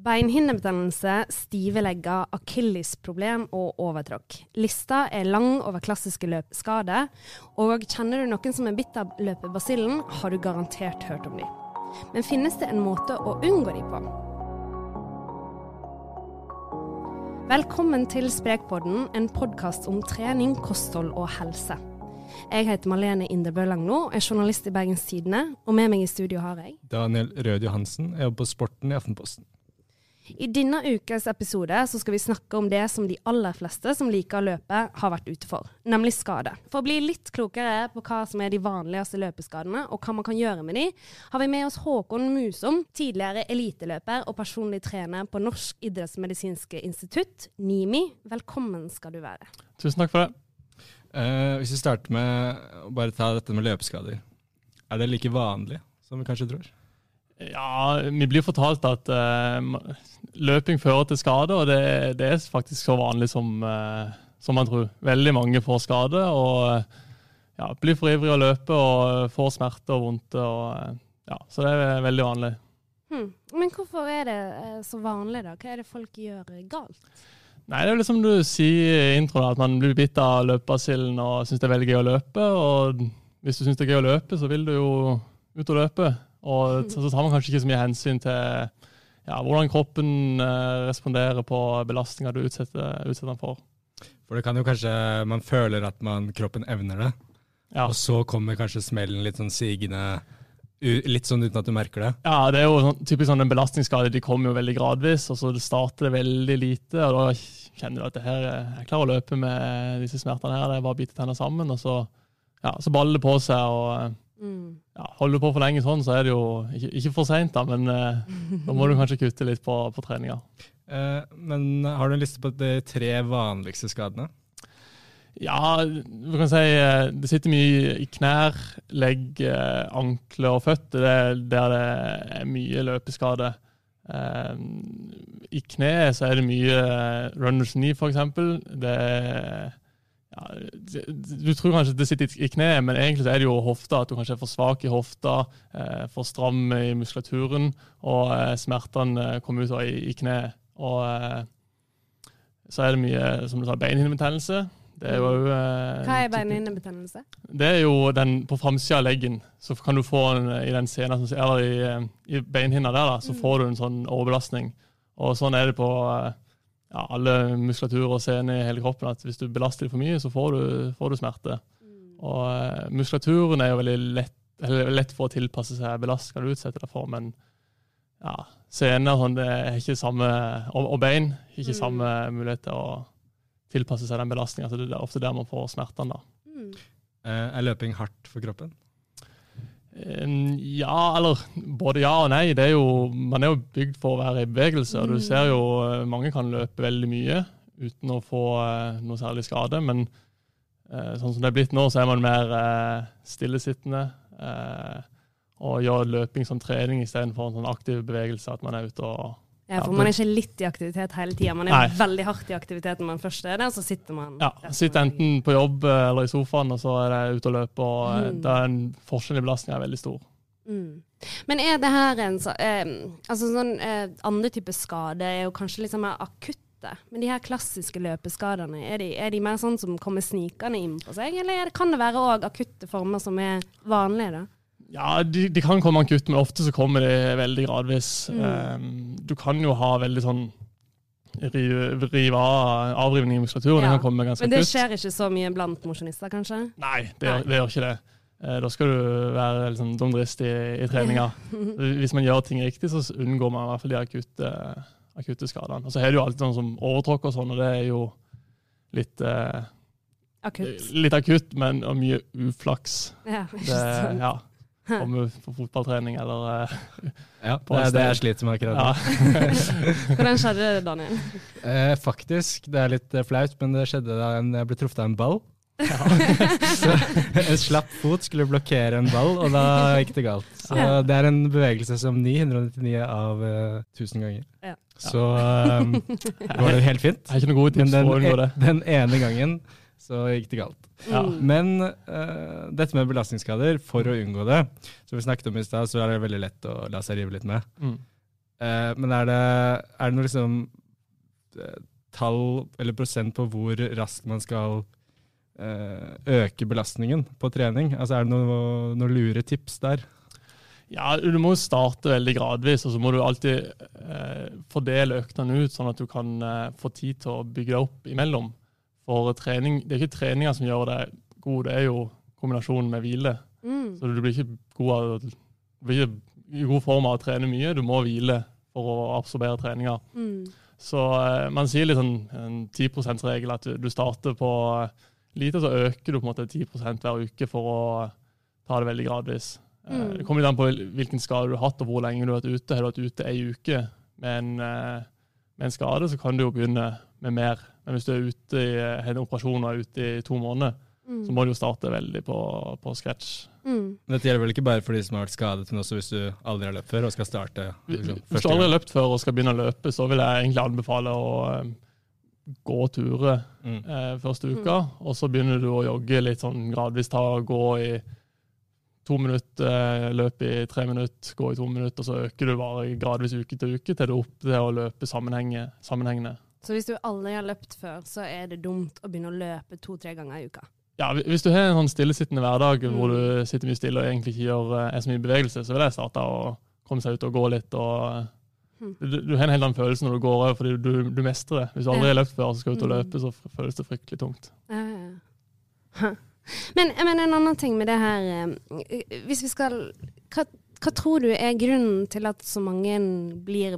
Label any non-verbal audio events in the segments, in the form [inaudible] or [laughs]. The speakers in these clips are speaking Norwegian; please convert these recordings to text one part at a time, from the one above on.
Beinhinnebetennelse, stive legger, akillisproblem og overtråkk. Lista er lang over klassiske løpskader, og kjenner du noen som er bitt av løpebasillen, har du garantert hørt om dem. Men finnes det en måte å unngå dem på? Velkommen til Sprekpodden, en podkast om trening, kosthold og helse. Jeg heter Malene Inderbø Langno, er journalist i Bergens Tidende, og med meg i studio har jeg Daniel Rød Johansen, jeg jobber på Sporten i Aftenposten. I denne ukes episode så skal vi snakke om det som de aller fleste som liker å løpe, har vært ute for, nemlig skade. For å bli litt klokere på hva som er de vanligste løpeskadene, og hva man kan gjøre med de, har vi med oss Håkon Musom, tidligere eliteløper og personlig trener på Norsk idrettsmedisinske institutt, NIMI. Velkommen skal du være. Tusen takk for det. Uh, hvis vi starter med å bare ta dette med løpeskader. Er det like vanlig som vi kanskje tror? Ja, vi blir fortalt at uh, løping fører til skade, og det, det, er faktisk så vanlig som, uh, som, man tror. Veldig mange får skade og ja, blir for ivrig å løpe og får smerte og vondt. Og, ja, så det er veldig vanlig. Hmm. Men hvorfor er det så vanlig, da? Hva er det folk gjør galt? Nei, Det er jo som du sier i introen, at man blir bitt av løpebasillen og syns det er veldig gøy å løpe. Og hvis du syns det er gøy å løpe, så vil du jo ut og løpe. Og [laughs] så, tar man kanskje ikke så mye hensyn til ja, hvordan kroppen eh, responderer på belastninga du utsetter, utsetter, den for. For det kan jo kanskje Man føler at man, kroppen evner det, ja. og så kommer kanskje smellen litt sånn sigende. Litt sånn uten at du merker det? Ja, det er jo sånn, typisk sånn en belastningsskade. De kommer jo veldig gradvis, og så starter det veldig lite. og Da kjenner du at det her, jeg klarer å løpe med disse smertene her. Det er bare å bite tenner sammen, og så, ja, så baller det på seg. og Mm. Ja, holder du på for lenge sånn, så er det jo ikke, ikke for seint, da, men eh, [laughs] da må du kanskje kutte litt på, på treninga. Eh, men har du en liste på de tre vanligste skadene? Ja, du kan si eh, det sitter mye i knær, legg, eh, ankler og føtter. Det er der det er mye løpeskade. Eh, I kne så er det mye runners knee, f.eks. Det er ja, Du tror kanskje det sitter i kneet, men egentlig er det jo hofta. At du kanskje er for svak i hofta, eh, for stram i muskulaturen, og eh, smertene eh, kommer ut i, i kneet. Og så er det mye som du sa, beinhinnebetennelse. Det er jo, mm. eh, Hva er beinhinnebetennelse? Det er jo den på framsida av leggen. Så kan du få en, i den scenen, eller i, i beinhinna der, da, så mm. får du en sånn overbelastning. Og sånn er det på eh, ja, alle muskulaturer og sener i hele kroppen at hvis du belaster dem for mye, så får du, får du smerte. Mm. Og uh, muskulaturen er jo veldig lett, lett, for å tilpasse seg belastning du utsetter deg for, men ja, sener sånn, det er ikke samme, og, og bein ikke mm. samme mulighet til å tilpasse seg den belastninga. Så det er ofte der man får smertene. da. Mm. Uh, er løping hardt for kroppen? Ja, eller både ja og nei. Er jo, man er jo bygd for å være i bevegelse. og du mm. ser jo eh, Mange kan løpe veldig mye uten å få uh, noe særlig skade. Men uh, sånn som det er blitt nå, så er man mer stillesittende. og gjør løping som trening istedenfor en sånn aktiv bevegelse. At man er ute og ja, for man er ikke litt i aktivitet hele tida. Man er Nei. veldig hardt i aktivitet når man først er der, så sitter man Ja, sitter enten på jobb eh, eller i sofaen, og så er det ute og løpe, og eh, mm. er en forskjell i er veldig stor. Mm. Men er det her en så, eh, altså sånn eh, Andre type skade er jo kanskje litt sånn mer akutte. Men de her klassiske løpeskadene, er de, er de mer sånn som kommer snikende inn på seg, eller kan det være òg akutte former som er vanlige? da? Ja, de, de, kan komme akutt, men ofte så kommer det veldig gradvis. Mm. Um, du kan jo ha veldig sånn rive, rive av avrivning i muskulaturen. Ja. men det akutt. skjer ikke så mye blant mosjonister, kanskje? Nei, det, Nei. det, gjør ikke det. Uh, da skal du være liksom, dumdrist i, i treninga. [laughs] Hvis man gjør ting riktig, så unngår man i hvert fall de akutte, akutte skadene. Og så har du jo alltid sånn som overtråkk og sånn, og det er jo litt uh, Akutt. Litt akutt, men mye uflaks. Ja, det, ja [laughs] komme på fotballtrening eller uh, Ja, [laughs] det er det jeg sliter med akkurat nå. Ja. [laughs] Hvordan skjedde det, Daniel? Eh, faktisk, det er litt eh, flaut, men det skjedde da jeg ble truffet av en ball. Ja. så en slapp fot skulle blokkere en ball, og da gikk det galt. Så ja. det er en bevegelse som 999 av uh, 1000 ganger. Ja. Så um, var det helt fint. Jeg er ikke noe god tips men den, det. Den ene gangen så gikk det galt. Ja. Men uh, dette med belastningsskader, for å unngå det, som vi snakket om i stad, så er det veldig lett å la seg rive litt med. Mm. Uh, men er det, er det noe liksom eh, tall eller prosent på hvor raskt man skal uh, øke belastningen på trening? Altså Er det noen noe lure tips der? Ja, Du må starte veldig gradvis, og så må du alltid eh, fordele øktene ut, sånn at du kan eh, få tid til å bygge deg opp imellom. For trening, Det er ikke treninga som gjør deg god, det er jo kombinasjonen med hvile. Mm. Så du blir ikke god av, du blir ikke i god form av å trene mye, du må hvile for å absorbere treninga. Mm. Så eh, man sier litt sånn en 10 %-regel, at du, starter på eh, lite, så øker du på en måte 10% hver uke for å ta det veldig gradvis. Eh, Mm. Det kommer litt an på hvilken skade du har hatt og hvor lenge du har vært ute. Har du vært ute ei uke med en, med en skade, så kan du jo begynne med mer. Men hvis du er ute i har en operasjon og er ute i to måneder, Mm. så må du jo starte veldig på, på scratch. Mm. Men Dette gjelder vel ikke bare for de som har vært skadet, men også hvis du aldri har løpt før og skal starte liksom, Hvis du aldri har løpt før og skal begynne å løpe, så vil jeg egentlig anbefale å eh, gå turer Mm. eh, første uka, og så begynner du å jogge litt sånn gradvis. Ta og gå i to minutter, løp løpe i tre minutter, gå i to minutter, og så øker du bare gradvis uke til uke til du er opp til å løpe sammenhengende. Så hvis du aldri har løpt før, så er det dumt å begynne å løpe to-tre ganger i uka? Ja, Hvis du har en sånn stillesittende hverdag Mm. hvor du sitter mye stille og egentlig ikke gjør, eh, er så mye bevegelse, så vil jeg starte å komme seg ut og gå litt. og Mm. Du, du har en helt annen følelse når du går over, fordi du, du mestrer det. Hvis du aldri har løpt før og skal ut og Mm. løpe, så føles det fryktelig tungt. Ja, ja. [laughs] Men, men en annen ting med det her eh, Hvis vi skal hva, hva tror du er grunnen til at så mange blir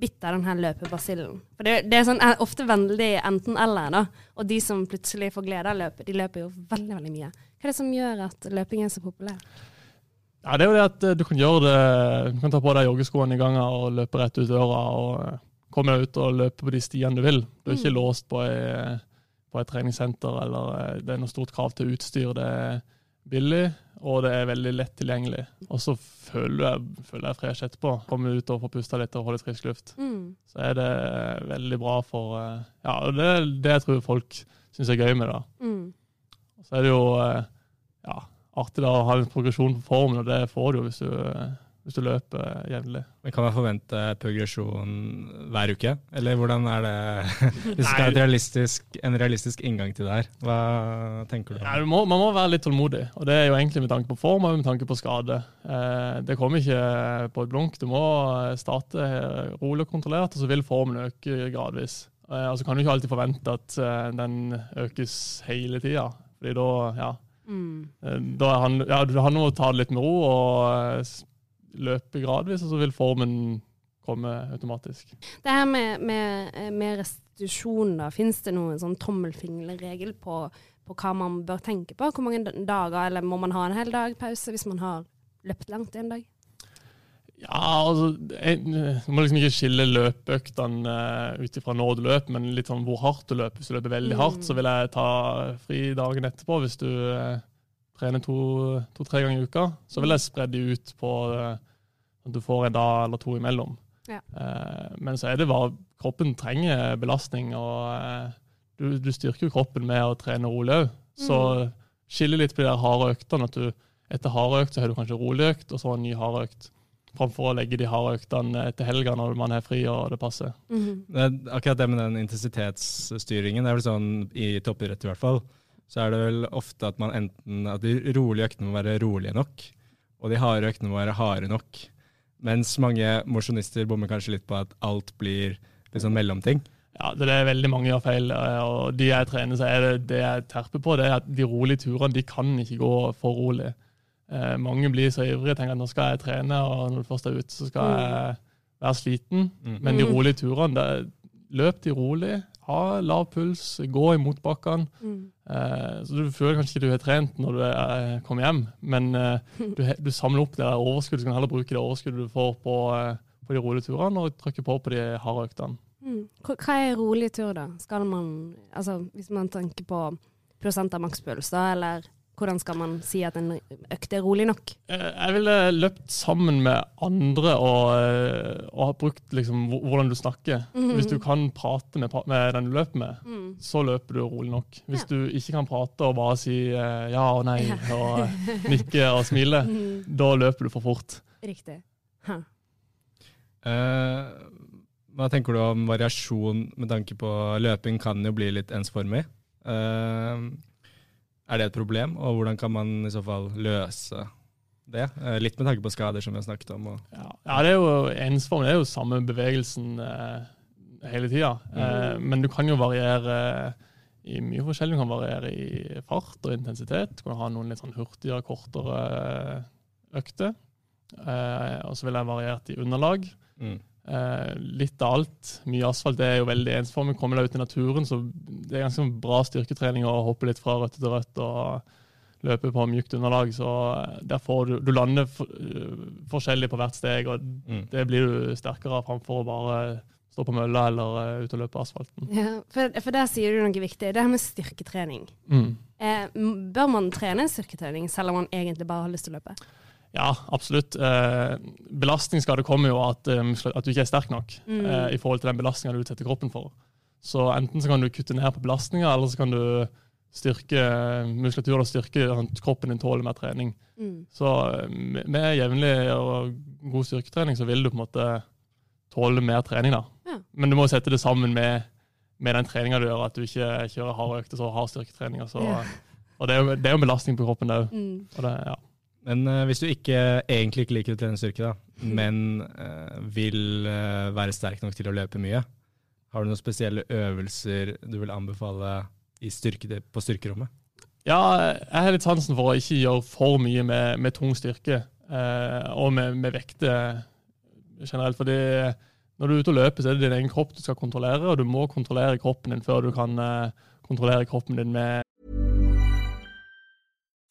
bitt av den her løpebasillen? For det, det er sånn, er ofte veldig enten-eller, da. Og de som plutselig får glede av løpet, de løper jo veldig, veldig mye. Hva er det som gjør at løping er så populær? Ja, det er jo det at eh, du kan gjøre det Du kan ta på deg joggeskoene i gangen og løpe rett ut døra og eh, komme deg ut og løpe på de stiene du vil. Du er ikke Mm. låst på, ei, på et treningssenter eller eh, det er noe stort krav til utstyr. Det er billig, og det er veldig lett tilgjengelig. Og så føler jeg, føler jeg fresh etterpå. Komme ut og få pusta litt og litt frisk luft. Mm. Så er det veldig bra for eh, Ja, og det er det jeg tror folk syns er gøy med det. Mm. Så er det jo eh, ja, artig da å ha en progresjon på formen, og det får du jo hvis du, eh, hvis du løper eh, jevnlig. Men Kan jeg forvente progresjon hver uke, eller hvordan er det [laughs] Hvis du skal ha et realistisk, en realistisk inngang til det her, hva tenker du? Nei, du må, man må være litt tålmodig, og det er jo egentlig med tanke på form og med tanke på skade. Eh, det kommer ikke på et blunk. Du må eh, starte eh, rolig og kontrollert, og så vil formen øke gradvis. Eh, og så kan du ikke alltid forvente at eh, den økes hele tida, fordi da, ja, Mm. da han, ja, det handler om å ta det litt med ro og løpe gradvis, og så vil formen komme automatisk. Det her med, med, eh, med restitusjon, da. Fins det noen sånn tommelfingerregel på, på hva man bør tenke på? Hvor mange dager, eller må man ha en hel dag pause hvis man har løpt langt en dag? Ja, altså jeg, Du må liksom ikke skille løpeøktene uh, ut ifra når du løper, men litt sånn hvor hardt du løper. Hvis du løper veldig Mm. hardt, så vil jeg ta fri dagen etterpå. Hvis du eh, trener to-tre to, ganger i uka, så vil jeg spre de ut på eh, at du får en dag eller to imellom. Ja. Eh, men så er det bare Kroppen trenger belastning, og eh, du, du styrker jo kroppen med å trene rolig òg. Så skille litt på de der harde øktene. At du etter harde økt så har du kanskje rolig økt, og så en ny hard økt. Framfor å legge de harde øktene etter helga når man er fri og det passer. Mhm. Det er akkurat det med den intensitetsstyringen, det er vel sånn i toppidrett i hvert fall, så er det vel ofte at man enten at de rolige øktene må være rolige nok, og de harde øktene må være harde nok. Mens mange mosjonister bommer kanskje litt på at alt blir sånn mellomting. Ja, det er veldig mange gjør feil, eh, og de jeg trener, så er det det jeg terper på, det er at de rolige turene de kan ikke gå for rolig. Eh, mange blir så ivrige og tenker at nå skal jeg trene, og når du først er ute, så skal jeg være sliten. Mm. Men de Mm. rolige turene, det, løp de rolig, ha lav puls, gå i motbakkene. Mm. Eh, så du føler kanskje ikke du har trent når du er, kommer hjem, men eh, du, du samler opp det overskuddet. Så kan du heller bruke det overskuddet du får på, eh, på de rolige turene, og trykke på på de harde øktene. Mm. Hva er rolig tur, da? Skal man Altså, hvis man tenker på prosent av makspuls, da, eller hvordan skal man si at en økt er rolig nok? Eh, Jeg ville løpt sammen med andre og, eh, og ha brukt liksom hvordan du snakker. Mhm. Hvis du kan prate med, med den du løper med, Mm. så løper du rolig nok. Hvis Ja. du ikke kan prate og bare si eh, ja og nei Ja. og nikke og smile, [laughs] Mm. da løper du for fort. Riktig. Huh. Eh, hva tenker du om variasjon med tanke på løping kan jo bli litt ensformig? Eh, er det et problem, og hvordan kan man i så fall løse det? Eh, litt med tanke på skader, som vi har snakket om. Ja, ja det er jo ensform. Det er jo samme bevegelsen eh, hele tida. Eh, men du kan jo variere i mye forskjellig. Du kan variere i fart og intensitet. Du kan ha noen litt sånn hurtigere, kortere eh, økter. Eh, og så vil jeg variert i underlag. mm. Eh, litt av alt. Mye asfalt det er jo veldig ensformig. Kommer deg ut i naturen, så det er ganske bra styrketrening å hoppe litt fra rødt til rødt og løpe på mjukt underlag. Så eh, der får du Du lander for, eh, forskjellig på hvert steg, og Mm. det blir du sterkere av framfor å bare stå på mølla eller ut og løpe asfalten. Ja, for, for der sier du noe viktig. Det her med styrketrening. Mm. Eh, bør man trene styrketrening selv om man egentlig bare har lyst til å løpe? Ja, absolutt. Eh, belastningsskade kommer jo av at, eh, at du ikke er sterk nok Mm. eh, i forhold til den belastninga du utsetter kroppen for. Så enten så kan du kutte ned på belastninga, eller så kan du styrke muskulaturen og styrke kroppen din tåler mer trening. Mm. Så eh, med jevnlig og god styrketrening så vil du på en måte tåle mer trening. da. Ja. Men du må sette det sammen med, med den treninga du gjør, at du ikke kjører harde økter så hard styrketrening. og Så, Ja. Og det er, jo, det er jo en belastning på kroppen òg. Mm. Ja. Men uh, hvis du ikke, egentlig ikke liker å trene styrke, da, men uh, vil uh, være sterk nok til å løpe mye, har du noen spesielle øvelser du vil anbefale i styrke, på styrkerommet? Ja, jeg har litt sansen for å ikke gjøre for mye med, med tung styrke og med, med vekter generelt. fordi når du er ute og løper, så er det din egen kropp du skal kontrollere, og du må kontrollere kroppen din før du kan kontrollere kroppen din med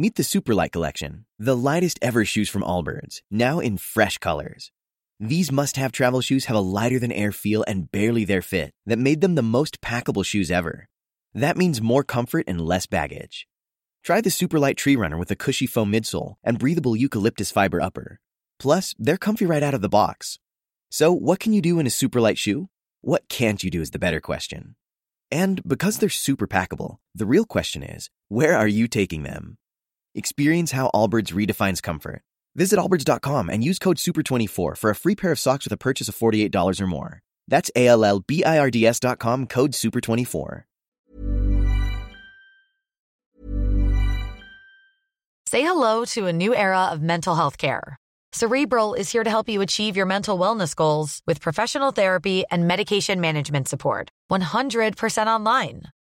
Meet the Superlight Collection, the lightest ever shoes from Allbirds, now in fresh colors. These must have travel shoes have a lighter than air feel and barely their fit that made them the most packable shoes ever. That means more comfort and less baggage. Try the Superlight Tree Runner with a cushy foam midsole and breathable eucalyptus fiber upper. Plus, they're comfy right out of the box. So, what can you do in a Superlight shoe? What can't you do is the better question. And because they're super packable, the real question is, where are you taking them? Experience how Allbirds redefines comfort. Visit allbirds.com and use code SUPER24 for a free pair of socks with a purchase of $48 or more. That's A-L-L-B-I-R-D-S dot com, code SUPER24. Say hello to a new era of mental health care. Cerebral is here to help you achieve your mental wellness goals with professional therapy and medication management support. 100% online.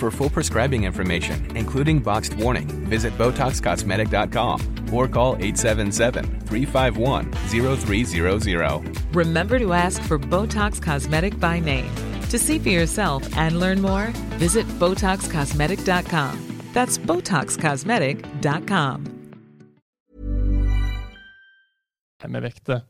For full prescribing information, including boxed warning, visit BotoxCosmetic.com or call 877-351-0300. Remember to ask for Botox Cosmetic by name. To see for yourself and learn more, visit BotoxCosmetic.com. That's BotoxCosmetic.com. med vekter.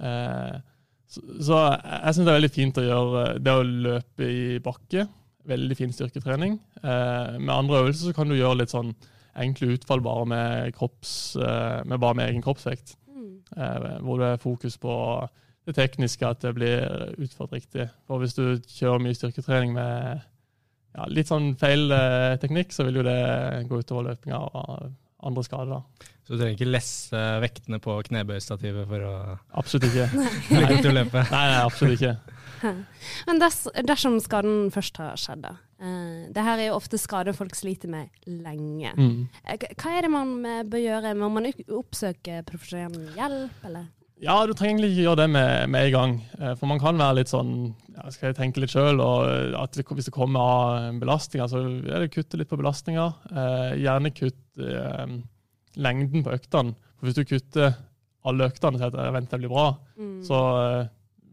Eh, så, så jeg syns det er veldig fint å gjøre det å løpe i bakke. Veldig fin styrketrening. Eh, med andre øvelser så kan du gjøre litt sånn enkle utfall bare med, kropps, eh, med, bare med egen kroppsvekt. Eh, hvor det er fokus på det tekniske, at det blir utført riktig. For hvis du kjører mye styrketrening med ja, litt sånn feil teknikk, så vil jo det gå utover løpinga og andre skader. da. Så du trenger ikke lesse vektene på knebøystativet for å Absolutt ikke. [laughs] bli til å løpe. Nei, nei, absolutt ikke. [laughs] Men dess, dersom skaden først har skjedd, da. Uh, det her er jo ofte skader folk sliter med lenge. Mm. Eh, Hva er det man eh, bør gjøre? Må man opp- oppsøke profesjonell hjelp, eller? Ja, du trenger egentlig ikke gjøre det med, med en gang. Eh, For man kan være litt sånn ja, Skal jeg tenke litt sjøl, og eh, at hvis det kommer av belastninger, så er det kutte litt på belastninger. Eh, gjerne kutt eh, lengden på øktene. For hvis du kutter alle øktene til at jeg venter det blir bra, så eh,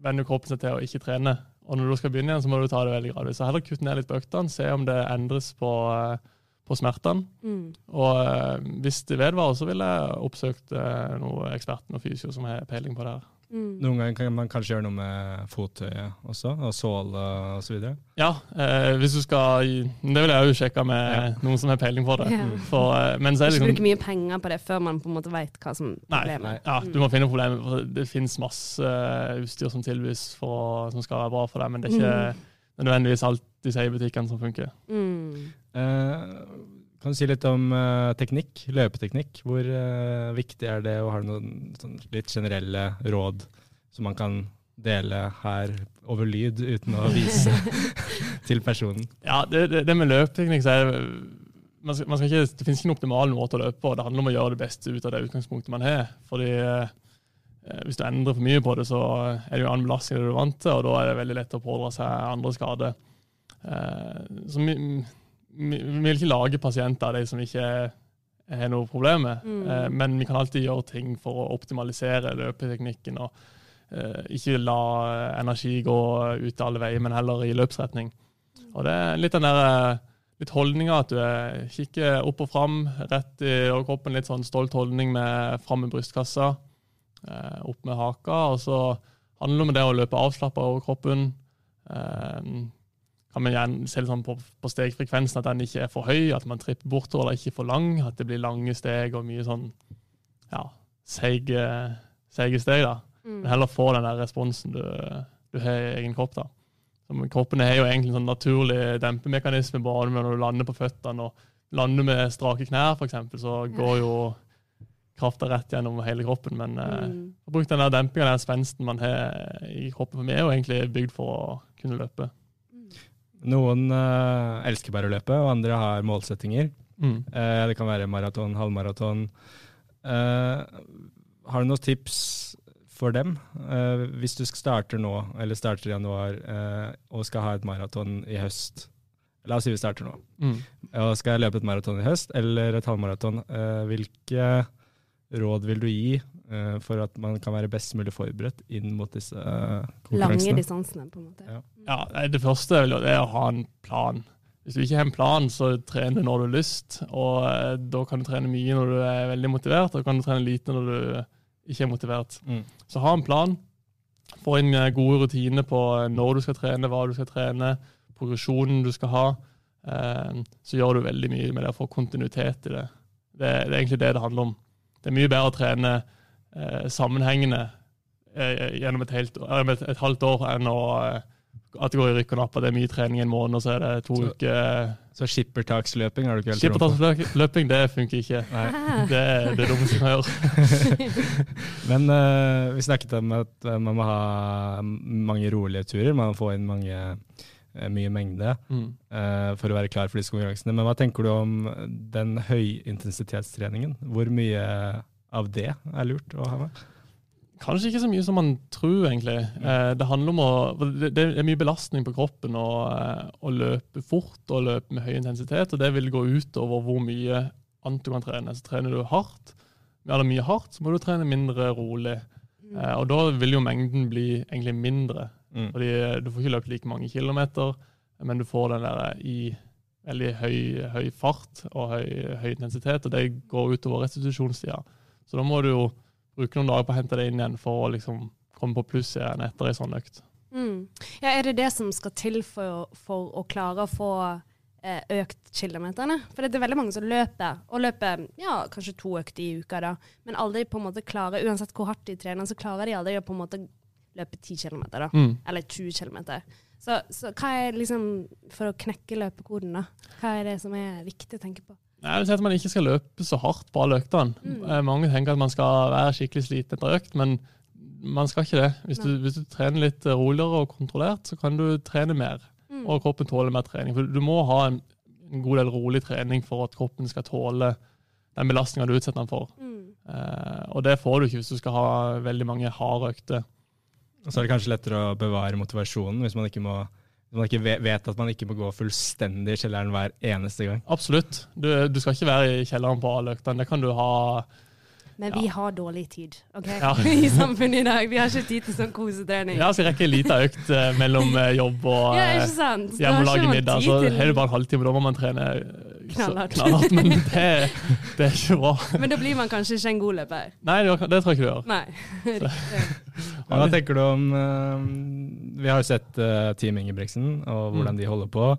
venner kroppen seg til å ikke trene. Og når du skal begynne igjen, så må du ta det veldig gradvis. Så heller kutt ned litt på øktene, se om det endres på, eh, på smertene. Mm. Og eh, hvis det vedvarer, så ville jeg oppsøkt eh, noen eksperten og fysio som har peiling på det her. Mm. Noen ganger kan man kanskje gjøre noe med fottøyet også, og såle osv. Ja, eh, hvis du skal Det vil jeg jo sjekke med noen som har peiling på det. Ja. For, eh, men så er det Ikke liksom bruke mye penger på det før man på en måte vet hva som er Nei, problemet. ja, du må finne problemet. Det finnes masse eh, utstyr som tilbys for, som skal være bra for deg, men det er ikke nødvendigvis alt de sier i butikkene som funker. Mm. Eh, kan du si litt om eh, teknikk, løpeteknikk? Hvor eh, viktig er det, og har du noen sånn, litt generelle råd som man kan dele her over lyd uten å vise [laughs] til personen? Ja, det, det, det med løpeteknikk så er det man skal, man skal ikke, Det finnes ikke en optimal måte å løpe på. Det handler om å gjøre det beste ut av det utgangspunktet man har. Fordi eh, Hvis du endrer for mye på det, så er det jo annen belastning enn du er vant til, og da er det veldig lett å pådra seg andre skader. Eh, så vi, vi, vi vil ikke lage pasienter av de som ikke har noe problem med, mm. men vi kan alltid gjøre ting for å optimalisere løpeteknikken. og eh, ikke la energi gå ut alle veier, men heller i løpsretning. Og det er litt den der eh, litt holdninga at du er, kikker opp og fram, rett i kroppen, litt sånn stolt holdning med fram med brystkassa, eh, opp med haka, og så handler det om det å løpe avslappa over kroppen. Eh, kan man gjerne se sånn på, på stegfrekvensen at den ikke er for høy, at man tripper bortover eller ikke for lang, at det blir lange steg og mye sånn ja, seige, seige steg. da. Men heller få den der responsen du, du har i egen kropp. da. Som kroppen har jo egentlig en sånn naturlig dempemekanisme både når du lander på føttene og lander med strake knær, f.eks., så går jo krafta rett gjennom hele kroppen. Men mm. å brukt den der dempinga, den spensten man har i kroppen, vi er jo egentlig bygd for å kunne løpe. Noen uh, elsker bare å løpe, og andre har målsettinger. Mm. Uh, det kan være maraton, halvmaraton. Uh, har du noen tips for dem? Eh, hvis du starter nå, eller starter i januar, eh, og skal ha et maraton i høst. La oss si vi starter nå. Mm. Og skal løpe et maraton i høst, eller et halvmaraton. Eh, hvilke råd vil du gi uh, for at man kan være best mulig forberedt inn mot disse eh, Lange distansene, på en måte. Ja. Ja, Det første er å ha en plan. Hvis du ikke har en plan, så trener du når du har lyst. Og uh, da kan du trene mye når du er veldig motivert, og kan du trene lite når du ikke er motivert. Mm. Så ha en plan. Få inn gode rutiner på når du skal trene, hva du skal trene, progresjonen du skal ha. Eh, så gjør du veldig mye med det å få kontinuitet i det. Det, det er egentlig det det handler om. Det er mye bedre å trene eh, sammenhengende eh, gjennom et, helt, eh, et, et halvt år enn å, eh, at det går i rykk og napp. Det er mye trening en måned, og så er det to Så- uker Så skippertaksløping har du ikke helt? Skippertaksløping, det funker ikke. Nei. [laughs] Det er det dummeste man gjør. [laughs] Men eh, vi snakket om at man må ha mange rolige turer. Man må få inn mange, mye mengde Mm. uh, for å være klar for disse konkurransene. Men hva tenker du om den høyintensitetstreningen? Hvor mye av det er lurt å ha med? Kanskje ikke så mye som man tror, egentlig. Eh, det handler om å det, det er mye belastning på kroppen å, eh, å løpe fort og løpe med høy intensitet, og det vil gå ut over hvor mye annet du kan trene. Så trener du hardt, eller mye hardt, så må du trene mindre rolig. Eh, og da vil jo mengden bli egentlig mindre. Mm. Fordi eh, du får ikke løpt like mange kilometer, men du får den der i veldig høy, høy fart og høy, høy, intensitet, og det går utover restitusjonstida. Så da må du jo bruke noen dager på å hente det inn igjen for å liksom komme på pluss igjen etter ei sånn økt. Mm. Ja, er det det som skal til for, for å klare å få eh, økt kilometerne? For det er veldig mange som løper, og løper ja, kanskje to økter i uka, da, men aldri på en måte klarer, uansett hvor hardt de trener, så klarer de aldri å på en måte løpe 10 km, da. Mm. Eller 20 km. Så, så, hva er liksom, for å knekke løpekoden, da? Hva er det som er viktig å tenke på? Jeg vil si at man ikke skal løpe så hardt på alle øktene. Mm. Eh, Mange tenker at man skal være skikkelig sliten etter økt, men man skal ikke det. Hvis du, hvis du trener litt roligere og kontrollert, så kan du trene mer. Mm. Og kroppen tåler mer trening. For du må ha en, en god del rolig trening for at kroppen skal tåle den belastninga du utsetter den for. Mm. Eh, og det får du ikke hvis du skal ha veldig mange harde økter. Og så er det kanskje lettere å bevare motivasjonen hvis man ikke, må, hvis man ikke vet at man ikke må gå fullstendig i kjelleren hver eneste gang. Absolutt. Du, du skal ikke være i kjelleren på alle øktene. Det kan du ha Men vi har dårlig tid okay? Ja. [laughs] i samfunnet i dag. Vi har ikke tid til sånn kosetrening. Ja, så jeg rekker en liten økt eh, mellom eh, jobb og [laughs] Ja, eh, ikke sant? Da hjem og lage middag, så har du bare en halvtime. Da må man trene eh, Knallhardt. knallhardt. Men [laughs] det, det er ikke bra. Men da blir man kanskje ikke en god løper. Nei, det, det tror jeg ikke du gjør. Nei. [laughs] Hva tenker du om eh, Vi har jo sett uh, Team Ingebrigtsen og hvordan de holder på.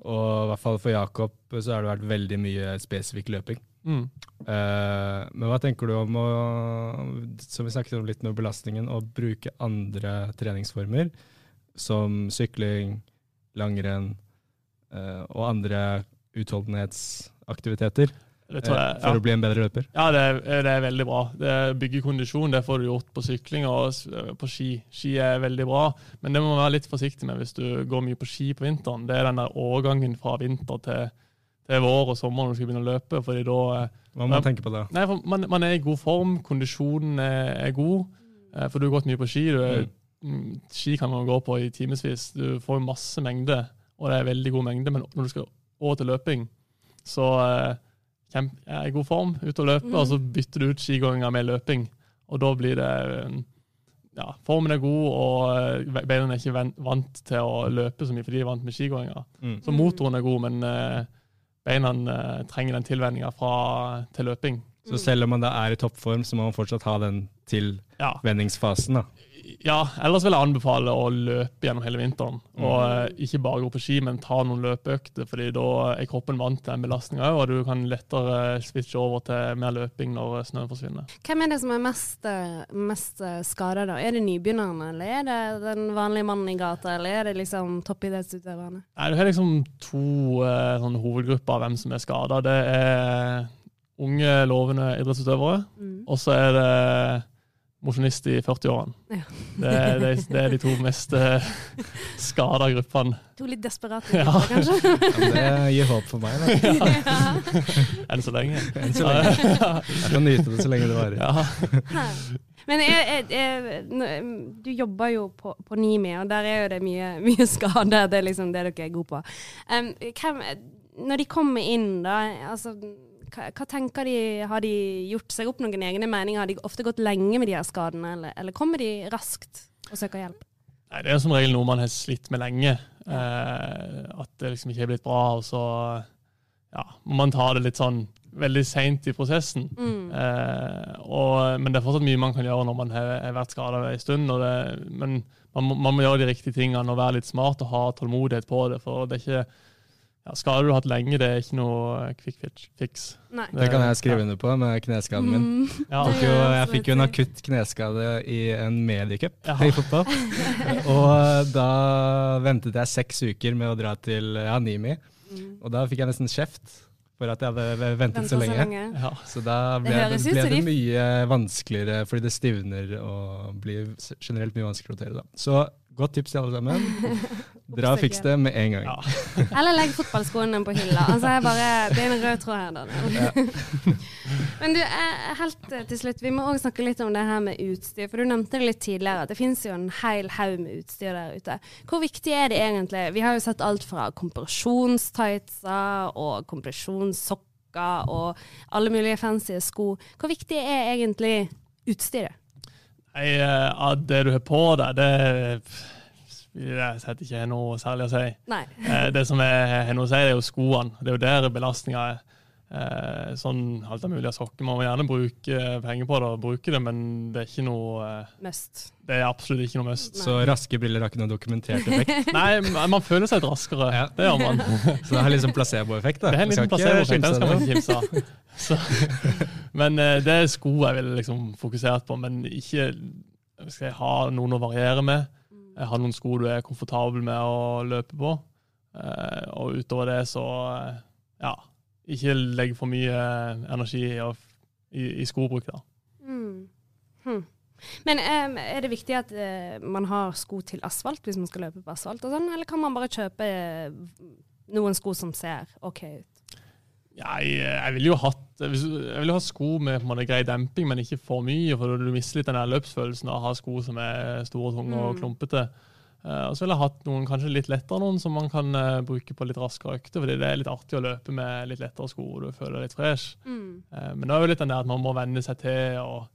Og i hvert fall for Jakob så har det vært veldig mye spesifikk løping. Mm. Eh, men hva tenker du om å, som vi snakket om litt med belastningen, å bruke andre treningsformer, som sykling, langrenn eh, og andre utholdenhetsaktiviteter, Det tror jeg, ja. for å bli en bedre løper? Ja, det er, det er veldig bra. Det bygger kondisjon, det får du gjort på sykling og på ski. Ski er veldig bra, men det må man være litt forsiktig med hvis du går mye på ski på vinteren. Det er den der overgangen fra vinter til, til vår og sommer når du skal begynne å løpe. fordi da... eh, Hva må man tenke på da? Nei, man, man er i god form, kondisjonen er, er god, eh, for du har gått mye på ski. Du, er- mm, ski kan man gå på i timevis. Du får masse mengde, og det er veldig god mengde, men når du skal over til løping, så eh, er i god form, ut og løpe, og så bytter du ut skigåinga med løping. Og da blir det eh, Ja, formen er god, og eh, beina er ikke vant til å løpe så mye, for de er vant med skigåinga. Mm. Så motoren er god, men eh, beina trenger den tilvenninga til løping. Så selv om man da er i toppform, så må man fortsatt ha den tilvenningsfasen. da. Ja, ellers vil jeg anbefale å løpe gjennom hele vinteren. Mm. Og mm. ikke bare gå på ski, men ta noen løpeøkter, fordi da er kroppen vant til den belastninga òg, og du kan lettere switche over til mer løping når snøen forsvinner. Hvem er det som er mest, eh, mest eh, skada, da? Er det nybegynnerne, eller er det den vanlige mannen i gata, eller er det liksom toppidrettsutøverne? Nei, Du har liksom to eh, sånne hovedgrupper av hvem som er skada. Det er unge, lovende idrettsutøvere, Mm. og så er det mosjonist i 40-årene. Ja. Det, det, det er de to mest uh, skada gruppene. To litt desperate Ja. kanskje? Ja, det gir håp for meg. da. [laughs] Enn så lenge. [laughs] Enn så lenge. Jeg kan nyte det så lenge det varer. Ja. Men jeg, jeg, jeg, du jobber jo på, på Nimi, og der er jo det mye, mye skade. Det er liksom det dere er gode på. Um, hvem, når de kommer inn, da, altså, hva, hva tenker de? Har de gjort seg opp noen egne meninger? Har de ofte gått lenge med de her skadene, eller, eller kommer de raskt og søker hjelp? Nei, det er som regel noe man har slitt med lenge. Eh, at det liksom ikke er blitt bra, og så ja, må man ta det litt sånn veldig seint i prosessen. Mm. Eh, og, men det er fortsatt mye man kan gjøre når man har, har vært skada en stund. Det, men man må, man må gjøre de riktige tingene og være litt smart og ha tålmodighet på det. For det er ikke ja, Skader du har hatt lenge, det er ikke noe quick fix-. Nei. Det kan jeg skrive under på med kneskaden min. Mm. Ja. Fikk jo, jeg fikk jo en akutt kneskade i en mediecup Ja. i fotball. [laughs] Og da ventet jeg seks uker med å dra til ja, Nimi, Mm. og da fikk jeg nesten kjeft for at jeg hadde ventet Ventet så lenge. Ja. Så da ble, det, ble det mye vanskeligere, fordi det stivner og blir generelt mye vanskeligere å rotere. Da. Så godt tips til alle sammen. Dra og fiks det med en gang. Ja. [laughs] Eller legg fotballskoene på hylla. Altså, jeg bare, det er en rød tråd her, Daniel. [laughs] Men du, eh, helt eh, til slutt, vi må òg snakke litt om det her med utstyr. For du nevnte det litt tidligere, at det finnes jo en hel haug med utstyr der ute. Hvor viktig er det egentlig? Vi har jo sett alt fra kompresjonstightser og kompresjonssokker og alle mulige fancy sko. Hvor viktig er egentlig utstyret? Nei, eh, det du har på deg, det jeg setter ikke noe særlig å si. Nei. Eh, det som jeg har noe å si, det er jo skoene. Det er jo der belastninga er. Eh, sånn alt er mulig av sokker. Man må gjerne bruke penger på det og bruke det, men det er ikke noe eh, Must. Det er absolutt ikke noe must. Så raske briller har ikke noe dokumentert effekt. [laughs] Nei, man føler seg litt raskere. Ja. Det gjør man. [laughs] Så det har liksom placeboeffekt. Det er en liten placeboeffekt, den skal man ikke kimse av. [laughs] Så- Men eh, det er sko jeg ville liksom fokusert på, men ikke skal jeg ha noen å variere med. Jeg har noen sko du er komfortabel med å løpe på. Eh, og utover det så eh, ja, ikke legge for mye energi i, i, i skobruk. da. Mm. Hm. Men um, er det viktig at uh, man har sko til asfalt hvis man skal løpe på asfalt, og sånn, eller kan man bare kjøpe eh, noen sko som ser OK ut? Jeg, jeg ville jo hatt jeg ville ha sko med måte, grei demping, men ikke for mye. For du mister litt den der løpsfølelsen av å ha sko som er store, tunge og Mm. klumpete. Eh, og så ville jeg hatt noen kanskje litt lettere noen som man kan eh, bruke på litt raskere økter. fordi det er litt artig å løpe med litt lettere sko og du føler deg litt fresh. Mm. Eh, men det er jo litt den der at man må venne seg til og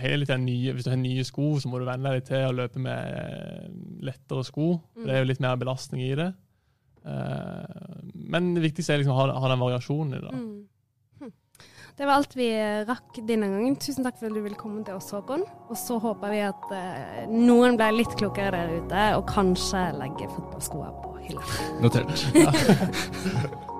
hele litt den nye, Hvis du har nye sko, så må du venne deg til å løpe med eh, lettere sko. for Det er jo litt mer belastning i det. Eh, men det viktigste er liksom å ha, ha den variasjonen i det. Mm. Det var alt vi rakk denne gangen. Tusen takk for at du ville komme til oss, Håkon. Og så håper vi at eh, noen ble litt klokere der ute, og kanskje legger fotballskoene på hylla. Notert. [laughs]